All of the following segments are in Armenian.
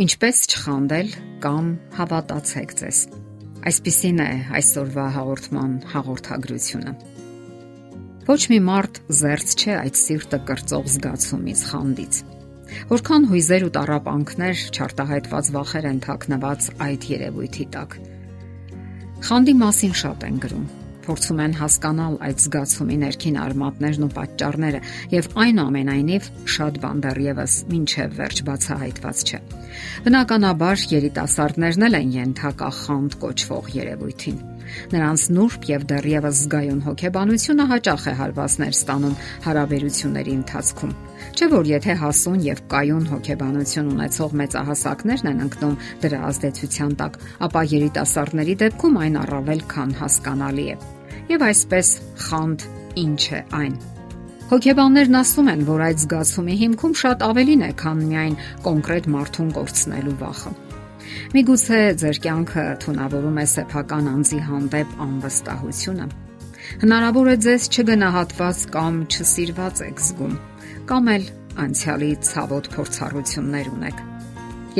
Ինչպես չխանդել կամ հավատացեք ձեզ։ Այսպիսին է այսօրվա հաղորդման հաղորդագրությունը։ Ոչ մի մարդ զերծ չէ այդ սիրտը կրծող զգացումից խանդից։ Որքան հույզեր ու տարապանքներ չարտահայտված վախեր են թաքնված այդ երևույթի տակ։ Խանդի մասին շատ են գրում փորձում են հասկանալ այդ զգացումի ներքին արմատներն ու պատճառները եւ այնուամենայնիվ շատ բան դեռևս ինչև վերջ բացահայտված չէ։ Բնականաբար երիտասարդներն էլ են ենթակա խանդ կոչվող երևույթին։ Նրանց նուրբ եւ դեռևս զգայուն հոգեբանությունը հաճախ է հարվածներ ստանում հարաբերությունների ընթացքում։ Չէ որ եթե հասուն եւ կայուն հոգեբանություն ունեցող մեծահասակներն են ընկնում դրա ազդեցության տակ, ապա երիտասարդների դեպքում այն առավել քան հասկանալի է։ Եվ այսպես խանդ ինչ է այն։ Հոգեբաններն ասում են, որ այդ զգացումի հիմքում շատ ավելին է, քան միայն կոնկրետ մարդուն կորցնելու վախը։ Միգուցե ձեր կյանքը թունավորում է սեփական անձի հանդեպ անվստահությունը։ Հնարավոր է ձեզ չգնահատված կամ չսիրված եք զգում, կամ էլ անցյալի ցավոտ փորձառություններ ունեք։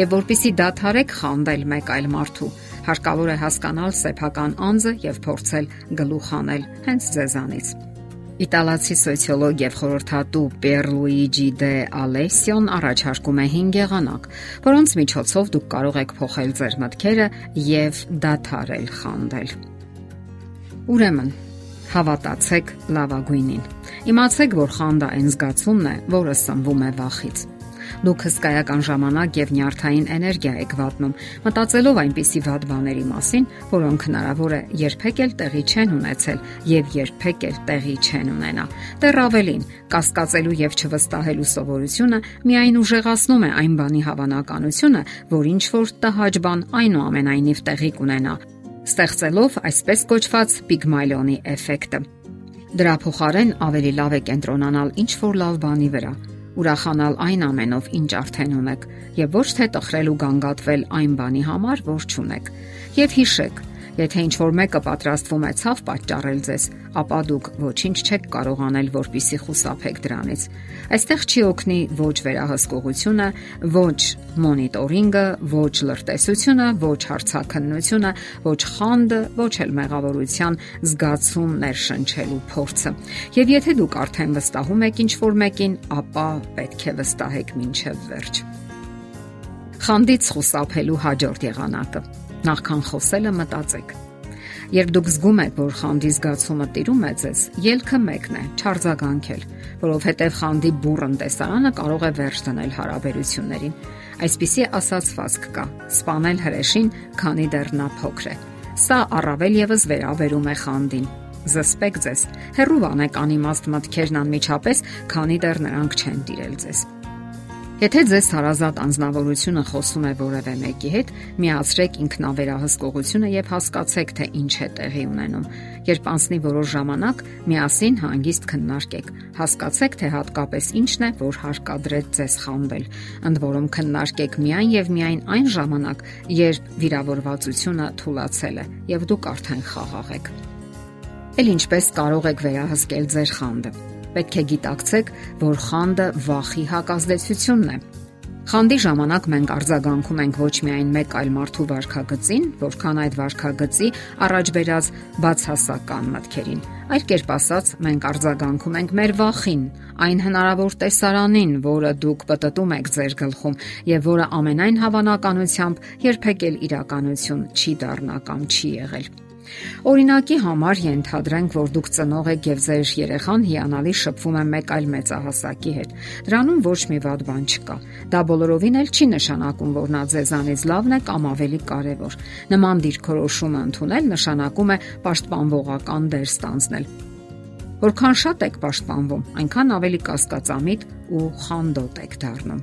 Եվ որpիսի դադարեք խանդել մեկ այլ մարդու, հարկավոր է հասկանալ սեփական անձը եւ փորձել գլուխ անել հենց ձեզանից։ Իտալացի սոցիոլոգ եւ խորհրդատու Պերլուիջի դե Ալեսիոն առաջարկում է 5 եղանակ, որոնց միջոցով դուք կարող եք փոխել ձեր մտքերը եւ դադարել խանդել։ Ուրեմն, հավատացեք լավագույնին։ Իմացեք, որ խանդը այն զգացումն է, որը սնվում է վախից։ Դուք հսկայական ժամանակ եւ նյարդային էներգիա եք վատնում, մտածելով այնպիսի վատ բաների մասին, որոնք հնարավոր է երբեք էլ տեղի չեն ունեցել եւ երբեք էլ տեղի չեն ունենա։ Դեռ ավելին, կասկածելու եւ չվստահելու սովորությունը միայն ուժեղացնում է այն բանի հավանականությունը, որ ինչ որ տհաճ բան այնուամենայնիվ տեղի կունենա, ստեղծելով այսպես կոչված Պիգմալիոնի էֆեկտը։ Դրա փոխարեն ավելի լավ է կենտրոնանալ ինչ որ լավ բանի վրա, ուրախանալ այն ամենով, ինչ արդեն ունեք, եւ ոչ թե տխրել ու գանգատվել այն բանի համար, որ չունեք։ Եվ հիշեք, Եթե ինչ որ մեկը պատրաստվում է ցավ պատճառել ձեզ, ապա դուք ոչինչ չեք կարող անել, որpիսի խուսափեք դրանից։ Այստեղ չի օգնի ոչ վերահսկողությունը, ոչ մոնիտորինգը, ոչ լրտեսությունը, ոչ հարցակնությունը, ոչ խանդը, ոչ էլ մեղավորության զգացում ներշնչելու փորձը։ Եվ եթե դուք արդեն վստահում եք ինչ որ մեկին, ապա պետք է վստահեք մինչև վերջ։ Խանդից խուսափելու հաջորդ եղանակը Նախքան խոսելը մտածեք։ Երբ դուք զգում եք, որ խանդի զգացումը տիրում է ձեզ, ելքը մեկն է՝ չարձագանքել, որովհետև խանդի բուրըն տեսարանը կարող է վերջ դնել հարաբերություններին։ Այսպիսի ասացվածք կա. սپانել հրեշին, քանի դեռ նա փոքր է։ Սա առավել եւս վերաբերում է խանդին զսպեք ձեզ։ Հերու վանեք անիմաստ մտքերն անմիջապես, քանի դեռ նրանք չեն տիրել ձեզ։ Եթե ձեզ հարազատ անznավորությունը խոսում է որևէ մեկի հետ, միացրեք ինքնավերահսկողությունը եւ հասկացեք, թե ինչ է տեղի ունենում։ Երբ անցնի որոշ ժամանակ, միասին հանգիստ քննարկեք։ Հասկացեք, թե հատկապես ինչն է, որ հարկադրեց ձեզ խամբել։ Ընդ որում քննարկեք միայն եւ միայն այն ժամանակ, երբ վիրավորվածությունը թուլացել է եւ դուք արդեն խաղաղ եք։ Էլ ինչպես կարող եք վերահսկել ձեր խանդը պետք է գիտակցեք, որ խանդը վախի հակազդեցությունն է։ Խանդի ժամանակ մենք արձագանքում ենք ոչ միայն մեկ այլ մարդու վարքագծին, որքան այդ վարքագծի առաջ բերած բացասական մտքերին։ Այլ կերպ ասած, մենք արձագանքում ենք մեր վախին, այն հնարավոր տեսարանին, որը դուք պատտում եք ձեր գլխում եւ որը ամենայն հավանականությամբ երբեք էլ իրականություն չի դառնա կամ չի եղել։ Օրինակի համար ենթադրենք, որ դուք ծնող եք եւ ձեր երեխան հիանալի շփվում է մեկ այլ մեծահասակի հետ։ Դրանում ոչ մի վատ բան չկա։ Դա բոլորովին էլ չի նշանակում, որ նա ձեզանից լավն է կամ ավելի կարևոր։ Նման դիրքորոշումը ընդունել նշանակում է պաշտպանողական դեր ստանձնել։ Որքան շատ եք պաշտպանվում, այնքան ավելի կասկածամիտ ու խանդոտ եք դառնում։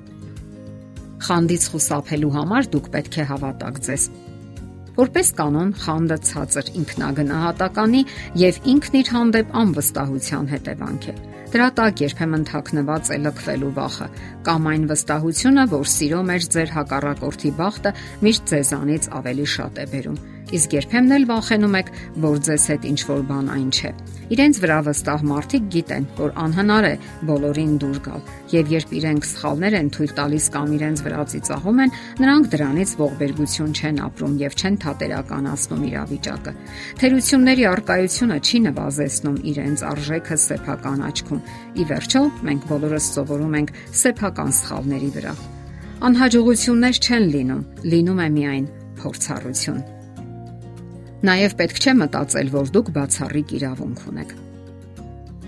Խանդից խուսափելու համար դուք պետք է հավատաք ձեզ Որպես կանոն, խանդը ցածր ինքնագնահատականի եւ ինքն իր հանդեպ անվստահության հետևանք է։ Դրա տակ երբեմն թաքնված է լքվելու վախը կամ այն վստահությունը, որ սիրո մեջ ձեր հակառակորդի բախտը միշտ ձեզանից ավելի շատ է բերում։ Իսկ երբեմն էլ վախենում եք, որ ձեզ հետ ինչ որ բան այն չէ։ Իրենց վրա վստահ մարդիկ գիտեն, որ անհնար է բոլորին դուր գալ, եւ երբ իրենք սխալներ են թույլ տալիս կամ իրենց վրա ծիծաղում են, նրանք դրանից ողբերգություն չեն ապրում եւ չեն թատերականացնում իրավիճակը։ Թերությունների արկայությունը չի նվազեցնում իրենց արժեքը սեփական աչքում։ Ի վերջո, մենք բոլորս սովորում ենք սեփական սխալների վրա։ Անհաջողություններ չեն լինում, լինում է միայն փորձառություն։ Նաև պետք չէ մտածել, որ դուք բացառիկ իրավունք ունեք։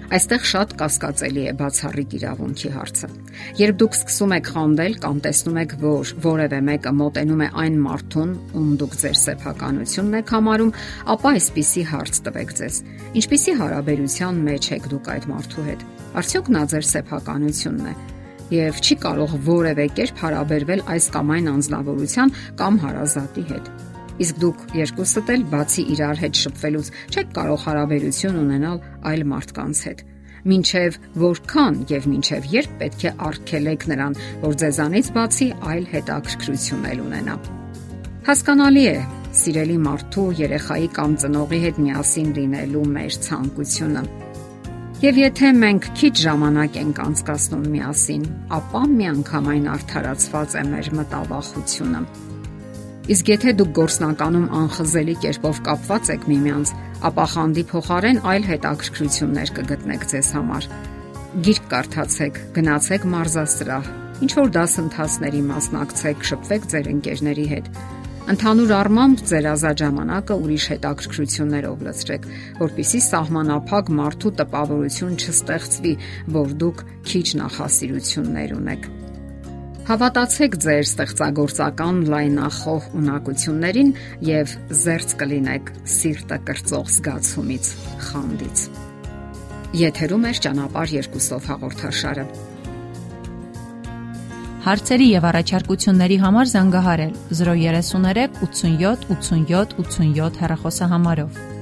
Այստեղ շատ կասկածելի է բացառիկ իրավունքի հարցը։ Երբ դուք սկսում եք խանդել կամ տեսնում եք, որ որևէ մեկը մոտենում է այն մարդուն, ում դուք ձեր սեփականությունն եք համարում, ապա այսպիսի հարց տվեք ձեզ. Ինչպիսի հարաբերության մեջ եք դուք այդ մարդու հետ։ Արդյոք նա ձեր սեփականությունն է եւ չի կարող որևէ կերպ հարաբերվել այս կամ այն անznավորության կամ հարազատի հետ։ Իսկ դուք երկուսդ էլ բացի իրար հետ շփվելուց չեք կարող հարաբերություն ունենալ այլ մարդկանց հետ մինչև որքան եւ մինչև երբ պետք է արգելեք նրան, որ ձեզանից բացի այլ հետաքրքրություն էլ ունենա։ Հասկանալի է, սիրելի մարդու, երեխայի կամ ծնողի հետ միասին լինելու մեր ցանկությունը։ Եվ եթե մենք քիչ ժամանակ ենք անցկасնում միասին, ապա միանգամայն արդարացված է մեր մտավախությունը։ Իսկ եթե դուք գործնականում անխզելի կերպով կապված եք միմյանց, ապա խանդի փոխարեն այլ հետաքրքրություններ կգտնեք ձեզ համար։ Գիրք կարդացեք, գնացեք մարզասրահ, ինչ որ դասընթացների մասնակցեք, շփվեք ձեր ընկերների հետ։ Ընդհանուր առմամբ ձեր ազատ ժամանակը ուրիշ հետաքրքրություններով լցրեք, որpիսի սահմանափակ մարդու տպավորություն չստեղծվի, որ դուք քիչ նախասիրություններ ունեք։ Հավատացեք ձեր ստեղծագործական լայնախոհ ունակություններին եւ զերծ կլինեք սիրտը կրծող զգացումից, խանդից։ Եթերում է ճանապարհ երկուսով հաղորդաշարը։ Հարցերի եւ առաջարկությունների համար զանգահարել 033 87 87 87 հեռախոսահամարով։